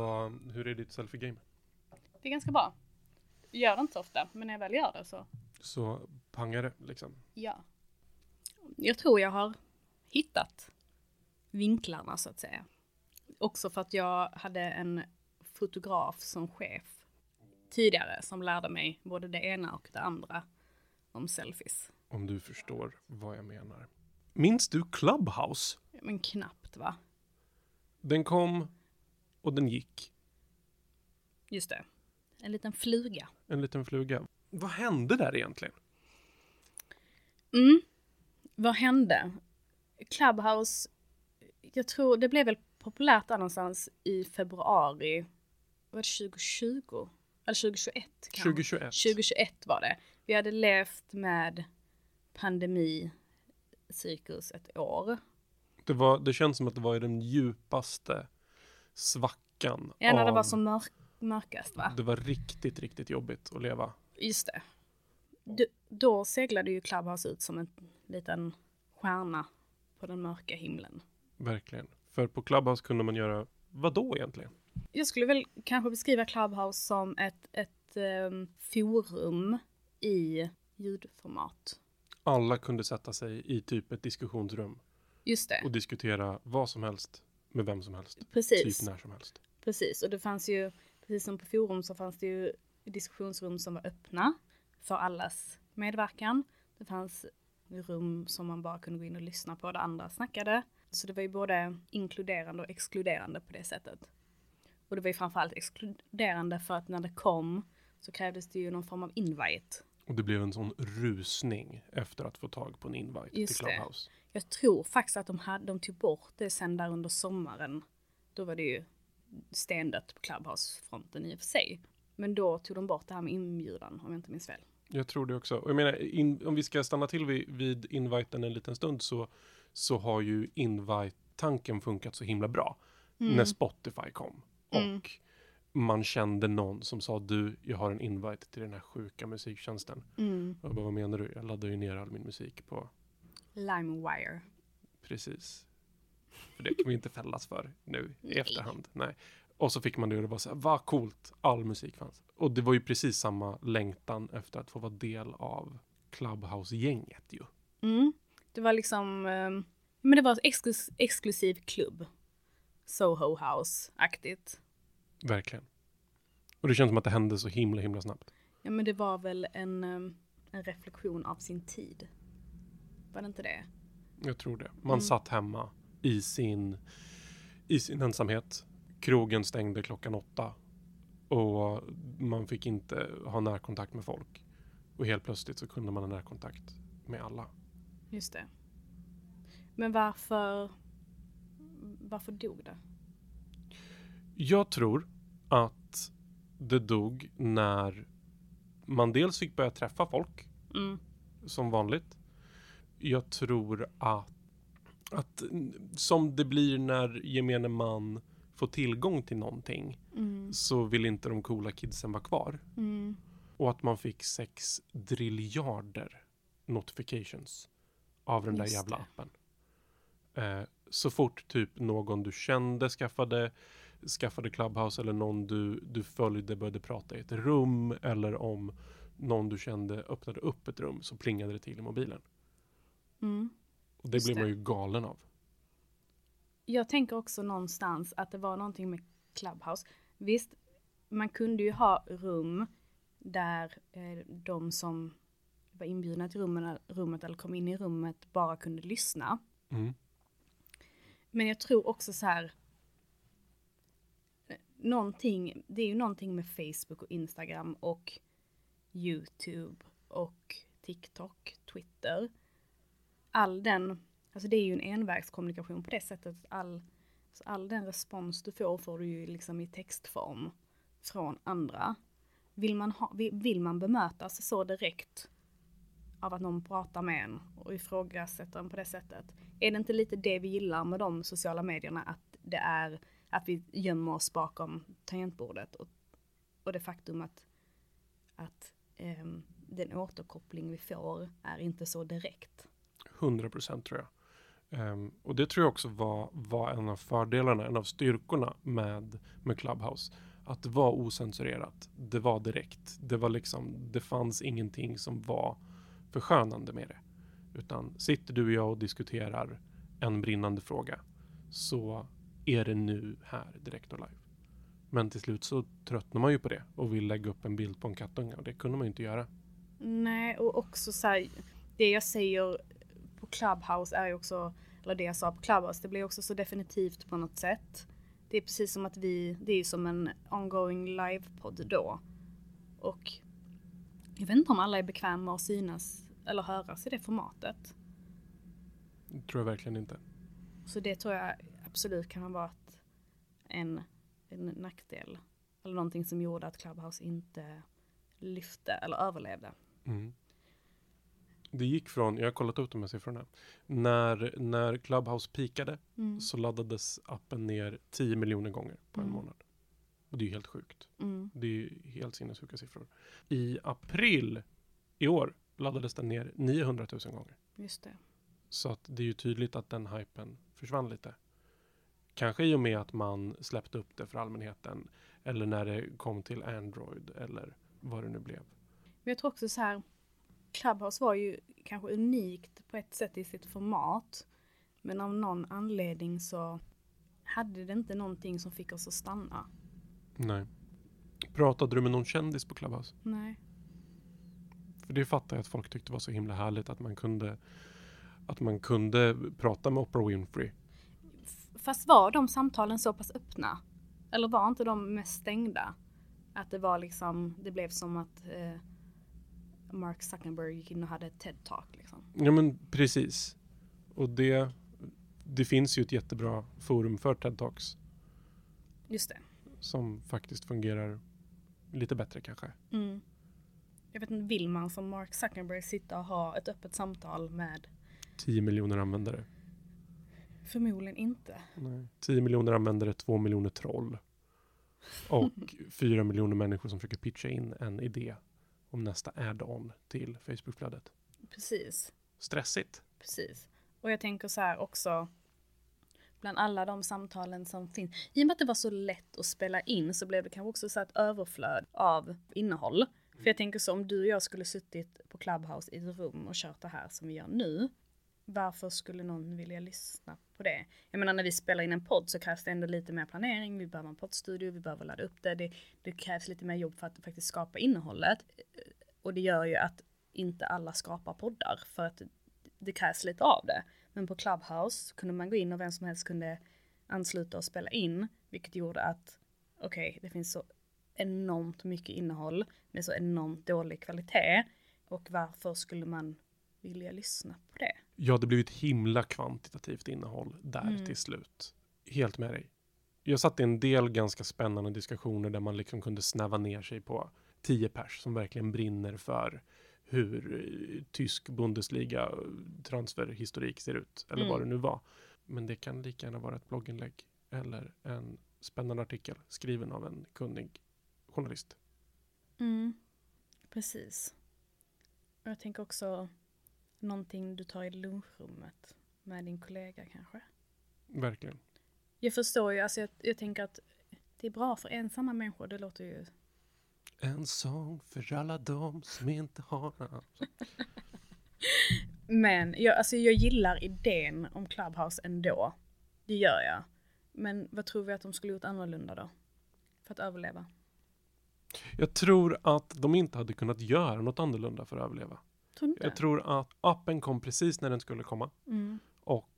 Vad, hur är ditt selfie-game? Det är ganska bra. Jag gör det inte så ofta, men när jag väl gör det så Så pangar det liksom. ja. Jag tror jag har hittat vinklarna så att säga. Också för att jag hade en fotograf som chef tidigare som lärde mig både det ena och det andra om selfies. Om du förstår vad jag menar. Minns du Clubhouse? Men knappt va? Den kom och den gick. Just det. En liten fluga. En liten fluga. Vad hände där egentligen? Mm. Vad hände? Clubhouse, jag tror det blev väl populärt där någonstans i februari, var det 2020? Eller 2021 kanske? 2021. 2021 var det. Vi hade levt med pandemi, cirkus ett år. Det, var, det känns som att det var i den djupaste svackan. Ja, när det var som mörk, mörkast va? Det var riktigt, riktigt jobbigt att leva. Just det. D- då seglade ju Clubhouse ut som en liten stjärna på den mörka himlen. Verkligen. För på Clubhouse kunde man göra vad då egentligen? Jag skulle väl kanske beskriva Clubhouse som ett, ett ehm, forum i ljudformat. Alla kunde sätta sig i typ ett diskussionsrum Just det, och diskutera vad som helst med vem som helst. precis. Typ när som helst. Precis, och det fanns ju, precis som på forum så fanns det ju diskussionsrum som var öppna för allas medverkan. Det fanns rum som man bara kunde gå in och lyssna på där andra snackade. Så det var ju både inkluderande och exkluderande på det sättet. Och det var ju framförallt exkluderande för att när det kom så krävdes det ju någon form av invite. Och det blev en sån rusning efter att få tag på en invite Just till det. Jag tror faktiskt att de, hade, de tog bort det sen där under sommaren. Då var det ju stendött på Clubhouse-fronten i och för sig. Men då tog de bort det här med inbjudan om jag inte minns fel. Jag tror det också. Och jag menar, in, om vi ska stanna till vid, vid inviten en liten stund så, så har ju invite-tanken funkat så himla bra. När Spotify kom. Mm. Och man kände någon som sa du, jag har en invite till den här sjuka musiktjänsten. Mm. Jag bara, vad menar du? Jag laddar ju ner all min musik på LimeWire. Precis. För det kan vi inte fällas för nu i efterhand. Nej. Och så fick man det och det var så här, vad coolt, all musik fanns. Och det var ju precis samma längtan efter att få vara del av Clubhouse-gänget ju. Mm. Det var liksom, ehm, men det var en exklus- exklusiv klubb. Soho House-aktigt. Verkligen. Och det känns som att det hände så himla, himla snabbt. Ja men det var väl en, ehm, en reflektion av sin tid. Var det inte det? Jag tror det. Man Mm. satt hemma i sin, i sin ensamhet. Krogen stängde klockan åtta. Och man fick inte ha närkontakt med folk. Och helt plötsligt så kunde man ha närkontakt med alla. Just det. Men varför, varför dog det? Jag tror att det dog när man dels fick börja träffa folk Mm. som vanligt. Jag tror att, att som det blir när gemene man får tillgång till någonting Mm. så vill inte de coola kidsen vara kvar. Mm. Och att man fick sex driljarder notifications av den där Just jävla det. appen. Eh, så fort typ någon du kände skaffade, skaffade Clubhouse eller någon du, du följde började prata i ett rum eller om någon du kände öppnade upp ett rum så plingade det till i mobilen. Mm. Och det Just blir man ju galen av. Jag tänker också någonstans att det var någonting med Clubhouse. Visst, man kunde ju ha rum där eh, de som var inbjudna till rummen, rummet eller kom in i rummet bara kunde lyssna. Mm. Men jag tror också så här. eh, Någonting, det är ju någonting med Facebook och Instagram och YouTube och TikTok, Twitter. All den, alltså det är ju en envägskommunikation på det sättet. att All, alltså all den respons du får får du ju liksom i textform från andra. Vill man, ha, vill, man bemötas så direkt av att någon pratar med en och ifrågasätter en på det sättet. Är det inte lite det vi gillar med de sociala medierna? Att det är att vi gömmer oss bakom tangentbordet och, och det faktum att, att um, den återkoppling vi får är inte så direkt. 100% tror jag. Um, och det tror jag också var, var en av fördelarna, en av styrkorna med, med Clubhouse. Att det var osensurerat. Det var direkt. Det var liksom, det fanns ingenting som var förskönande med det. Utan sitter du och jag och diskuterar en brinnande fråga så är det nu här direkt och live. Men till slut så tröttnar man ju på det och vill lägga upp en bild på en kattunge och det kunde man ju inte göra. Nej, och också så här, det jag säger på Clubhouse är ju också, eller det jag sa på Clubhouse, det blir också så definitivt på något sätt. Det är precis som att vi, det är ju som en ongoing livepodd då. Och jag vet inte om alla är bekväma att synas eller höras i det formatet. Det tror jag verkligen inte. Så det tror jag absolut kan vara ett, en, en nackdel. Eller någonting som gjorde att Clubhouse inte lyfte eller överlevde. Mm. Det gick från, jag har kollat upp de här siffrorna. När, när Clubhouse pikade Mm. så laddades appen ner 10 miljoner gånger på en Mm. månad. Och det är ju helt sjukt. Mm. Det är ju helt sinnessjuka siffror. I april i år laddades den ner 900 000 gånger. Just det. Så att det är ju tydligt att den hypen försvann lite. Kanske i och med att man släppte upp det för allmänheten. Eller när det kom till Android eller vad det nu blev. Men jag tror också så här, Clubhouse var ju kanske unikt på ett sätt i sitt format. Men av någon anledning så hade det inte någonting som fick oss att stanna. Nej. Pratade du med någon kändis på Clubhouse? Nej. För det fattar jag att folk tyckte var så himla härligt att man kunde att man kunde prata med Oprah Winfrey. Fast var de samtalen så pass öppna? Eller var inte de mest stängda? Att det var liksom, det blev som att eh, Mark Zuckerberg gick in och hade ett TED-talk liksom. Ja men precis. Och det, det finns ju ett jättebra forum för TED Talks Just det. som faktiskt fungerar lite bättre kanske. Mm. Jag vet inte, vill man som Mark Zuckerberg sitta och ha ett öppet samtal med? 10 miljoner användare. Förmodligen inte. Nej. 10 miljoner användare, 2 miljoner troll. Och 4 miljoner människor som försöker pitcha in en idé om nästa add-on till Facebookflödet. Precis. Stressigt. Precis. Och jag tänker så här också. Bland alla de samtalen som finns. I och med att det var så lätt att spela in så blev det kanske också så ett överflöd av innehåll. För jag tänker så om du och jag skulle suttit på Clubhouse i ett rum och kört det här som vi gör nu. Varför skulle någon vilja lyssna på det? Jag menar när vi spelar in en podd så krävs det ändå lite mer planering. Vi behöver en poddstudio, vi behöver ladda upp det. det. Det krävs lite mer jobb för att faktiskt skapa innehållet. Och det gör ju att inte alla skapar poddar för att det krävs lite av det. Men på Clubhouse kunde man gå in och vem som helst kunde ansluta och spela in, vilket gjorde att okej, det finns så enormt mycket innehåll med så enormt dålig kvalitet och varför skulle man vilja lyssna på det? Ja, det blev ett himla kvantitativt innehåll där Mm. till slut. Helt med dig. Jag satt i en del ganska spännande diskussioner där man liksom kunde snäva ner sig på 10 pers som verkligen brinner för hur eh, tysk Bundesliga transferhistorik ser ut. Eller Mm. vad det nu var. Men det kan lika gärna vara ett blogginlägg eller en spännande artikel skriven av en kunnig journalist. Mm, precis. Och jag tänker också någonting du tar i lunchrummet med din kollega kanske. Verkligen. Jag förstår ju, alltså jag, jag tänker att det är bra för ensamma människor, det låter ju En sång för alla de som inte har. Men jag, alltså jag gillar idén om Clubhouse ändå. Det gör jag. Men vad tror vi att de skulle gjort annorlunda då? För att överleva? Jag tror att de inte hade kunnat göra något annorlunda för att överleva. Tror? Jag tror att appen kom precis när den skulle komma Mm. och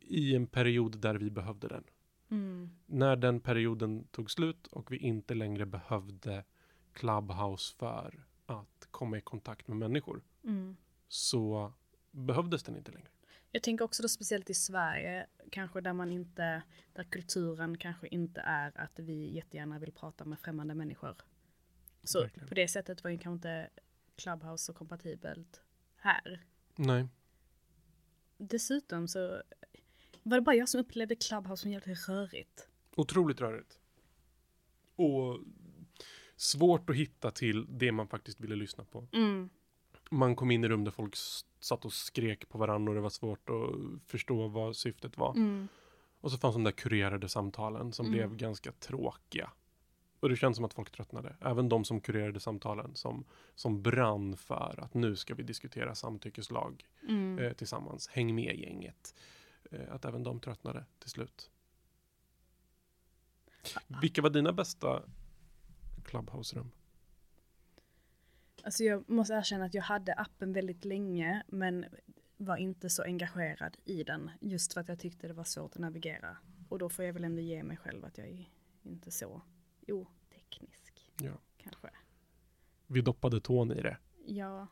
i en period där vi behövde den. Mm. När den perioden tog slut och vi inte längre behövde Clubhouse för att komma i kontakt med människor Mm. så behövdes den inte längre. Jag tänker också då speciellt i Sverige, kanske där man inte, där kulturen kanske inte är att vi jättegärna vill prata med främmande människor. Så Verkligen. på det sättet var ju kanske inte Clubhouse så kompatibelt här. Nej, Dessutom så var det bara jag som upplevde Clubhouse som jävligt rörigt. otroligt rörigt. Och svårt att hitta till det man faktiskt ville lyssna på. Mm. Man kom in i rum där folk satt och skrek på varandra och det var svårt att förstå vad syftet var. Mm. Och så fanns de där kurerade samtalen som Mm. blev ganska tråkiga. Och det känns som att folk tröttnade. Även de som kurerade samtalen som, som brann för att nu ska vi diskutera samtyckeslag Mm. eh, tillsammans. Häng med gänget. Eh, att även de tröttnade till slut. Vilka var dina bästa Clubhouse-rum? Alltså jag måste erkänna att jag hade appen väldigt länge men var inte så engagerad i den just för att jag tyckte det var svårt att navigera. Och då får jag väl ändå ge mig själv att jag är inte så oteknisk. Ja. Kanske. Vi doppade tån i det Ja,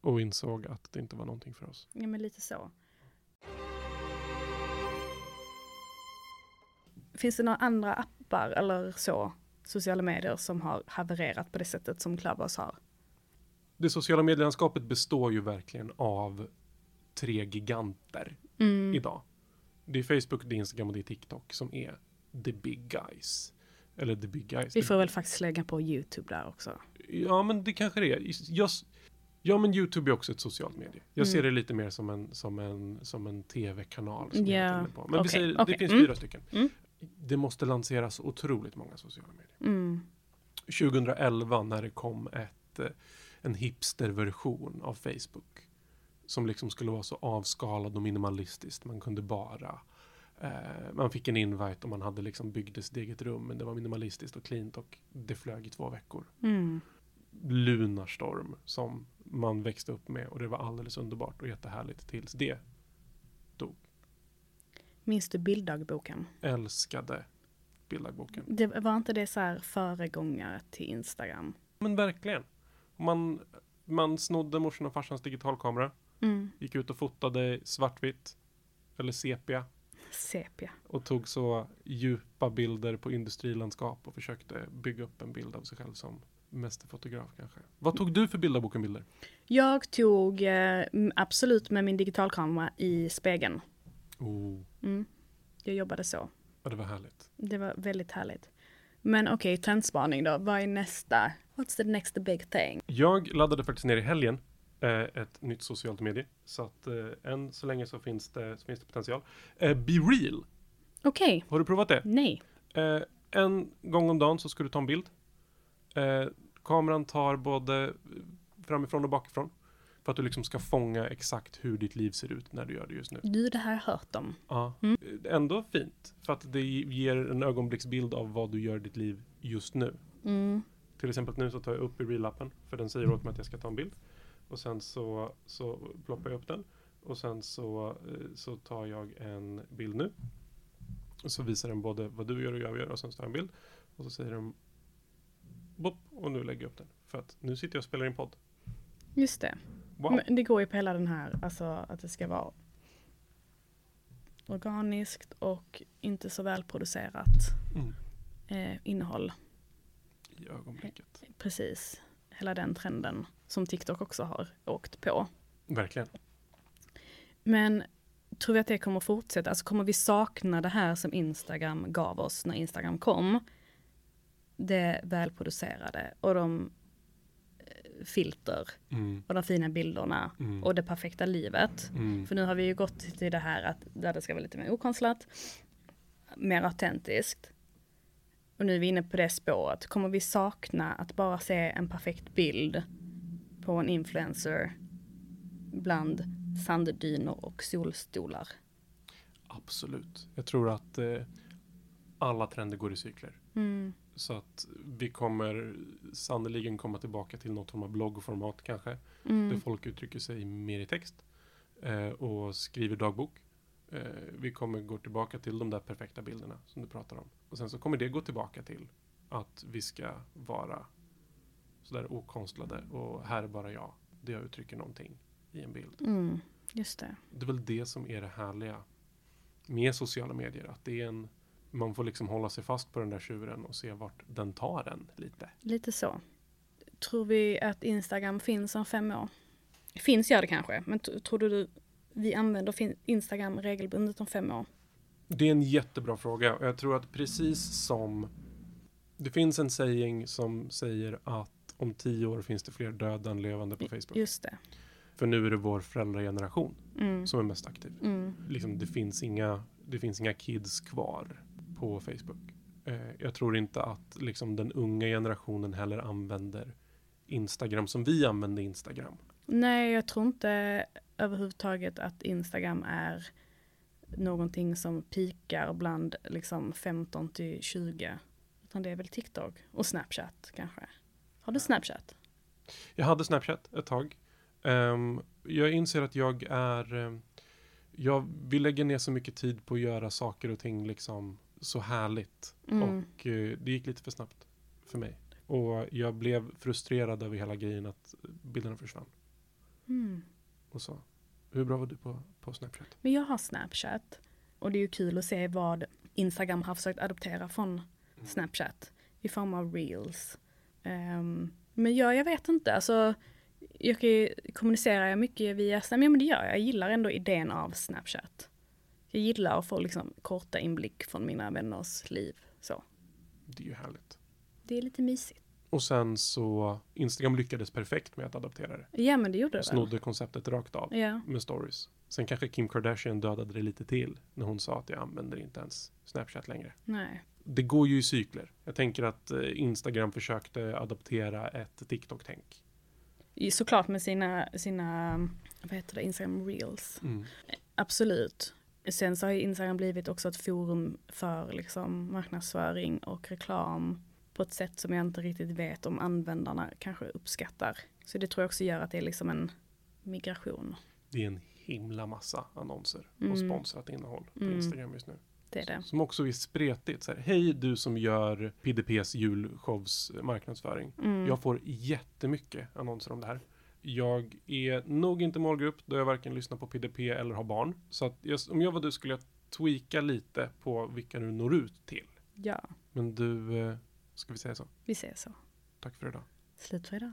och insåg att det inte var någonting för oss. ja men lite så. Finns det några andra appar eller så, sociala medier som har havererat på det sättet som Clubhouse har? Det sociala medielandskapet består ju verkligen av tre giganter Mm. idag. Det är Facebook, det är Instagram och det är TikTok som är the big guys. Eller the big guys. Vi får väl faktiskt lägga på YouTube där också. Ja, men det kanske det är. Jag, ja, men YouTube är också ett socialt medie. Jag Mm. ser det lite mer som en, som en, som en tv-kanal. Som inne på. Men vi okej, säger, okej. det finns Mm. fyra stycken. Mm. Det måste lanseras otroligt många sociala medier. Mm. 2011 när det kom ett, eh, en hipsterversion av Facebook. Som liksom skulle vara så avskalad och minimalistiskt. Man kunde bara man fick en invite och man hade liksom byggde sitt eget rum. Men det var minimalistiskt och cleant och det flög i två veckor. Mm. Lunarstorm som man växte upp med och det var alldeles underbart och jättehärligt tills det Minns du bilddagboken? älskade bilddagboken. Det, var inte det så här föregångare till Instagram? Men verkligen. Man, man snodde morsan och farsans digitalkamera, Mm. gick ut och fotade svartvitt eller sepia Sepia. och tog så djupa bilder på industrilandskap och försökte bygga upp en bild av sig själv som mästerfotograf kanske. Vad tog du för bilderboken bilder? Jag tog eh, absolut med min digitalkamera i spegeln. Oh, Mm. Jag jobbade så. ja, det var härligt. Det var väldigt härligt. Men okej, trendspaning då. Vad är nästa? What's the next big thing? Jag laddade faktiskt ner i helgen ett nytt socialt medie. Så att eh, än så länge så finns det, så finns det potential. Eh, Be Real, Okej, har du provat det? nej. Eh, en gång om dagen så ska du ta en bild. Eh, kameran tar både framifrån och bakifrån. För att du liksom ska fånga exakt hur ditt liv ser ut när du gör det just nu. Du, det här hört om. Ja. Mm. Eh, Ändå fint. För att det ger en ögonblicksbild av vad du gör i ditt liv just nu. Mm. Till exempel nu så tar jag upp i real-appen. För den säger åt mig att jag ska ta en bild. Och sen så, så ploppar jag upp den. Och sen så, eh, så tar jag en bild nu. Och så visar den både vad du gör och jag gör och sen tar jag en bild. Och så säger den Bopp, och nu lägger jag upp den. För att nu sitter jag och spelar in podd. Just det. Wow. Men det går ju på hela den här, alltså att det ska vara organiskt och inte så välproducerat Mm. eh, innehåll. I ögonblicket. Precis. Hela den trenden som TikTok också har åkt på. Verkligen. Men tror vi att det kommer fortsätta? Alltså kommer vi sakna det här som Instagram gav oss när Instagram kom? Det välproducerade och de eh, filter Mm. och de fina bilderna Mm. och det perfekta livet. Mm. För nu har vi ju gått till det här att där det ska vara lite mer okonstlat, mer autentiskt. Och nu är vi inne på det spåret. Kommer vi sakna att bara se en perfekt bild på en influencer bland sanddynor och solstolar? Absolut. Jag tror att eh, alla trender går i cykler. Mm. Så att vi kommer sannoliken komma tillbaka till något form av bloggformat kanske. Där Mm. folk uttrycker sig mer i text eh, och skriver dagbok. Eh, vi kommer gå tillbaka till de där perfekta bilderna som du pratar om. Och sen så kommer det gå tillbaka till att vi ska vara sådär okonstlade och här är bara jag. Det jag uttrycker någonting i en bild. Mm. Just det. Det är väl det som är det härliga med sociala medier. Att det är en, man får liksom hålla sig fast på den där tjuren och se vart den tar en lite. Lite så. Tror vi att Instagram finns om fem år? Finns gör det kanske, men tror du vi använder Instagram regelbundet om fem år? Det är en jättebra fråga och jag tror att precis som det finns en saying som säger att om tio år finns det fler döda än levande på Facebook. Just det. För nu är det vår föräldrageneration Mm. som är mest aktiv. Mm. Liksom, det, finns inga, det finns inga kids kvar på Facebook. Eh, jag tror inte att liksom, den unga generationen heller använder Instagram som vi använde Instagram. Nej, jag tror inte överhuvudtaget att Instagram är någonting som pikar bland liksom 15 till 20. Utan det är väl TikTok och Snapchat kanske. Har du Snapchat? Jag hade Snapchat ett tag. Ehm, jag inser att jag är... ehm, jag vill lägga ner så mycket tid på att göra saker och ting liksom så härligt. Mm. Och eh, det gick lite för snabbt för mig. Och jag blev frustrerad över hela grejen att bilderna försvann. Mm. Och så. Hur bra var du på, på Snapchat? Men jag har Snapchat. Och det är ju kul att se vad Instagram har försökt adoptera från Snapchat. I form av reels. Ehm, men ja, jag vet inte. Alltså, jag kan jag mycket via Snap? Ja, men det gör jag. Jag gillar ändå idén av Snapchat. Jag gillar att få liksom korta inblick från mina vänners liv. Så. Det är ju härligt. Det är lite mysigt. Och sen så Instagram lyckades perfekt med att adaptera det. Ja, men det gjorde det väl? Snodde konceptet rakt av Ja. med stories. Sen kanske Kim Kardashian dödade det lite till när hon sa att jag använder inte ens Snapchat längre. Nej. Det går ju i cykler. Jag tänker att eh, Instagram försökte adaptera ett TikTok-tänk. Såklart med sina, sina, vad heter det, Instagram reels. Absolut. Sen så har ju Instagram blivit också ett forum för liksom marknadsföring och reklam på ett sätt som jag inte riktigt vet om användarna kanske uppskattar. Så det tror jag också gör att det är liksom en migration. Det är en himla massa annonser Mm. och sponsrat innehåll på Mm. Instagram just nu. Det är det. Som också är spretigt. Så här, Hej du som gör PDPs julshows marknadsföring. Mm. Jag får jättemycket annonser om det här. Jag är nog inte målgrupp då jag varken lyssnar på PDP eller har barn. Så att jag, om jag var du skulle jag tweaka lite på vilka du når ut till. Ja, Men du, eh, ska vi säga så? vi ser så. Tack för idag. Slut för idag.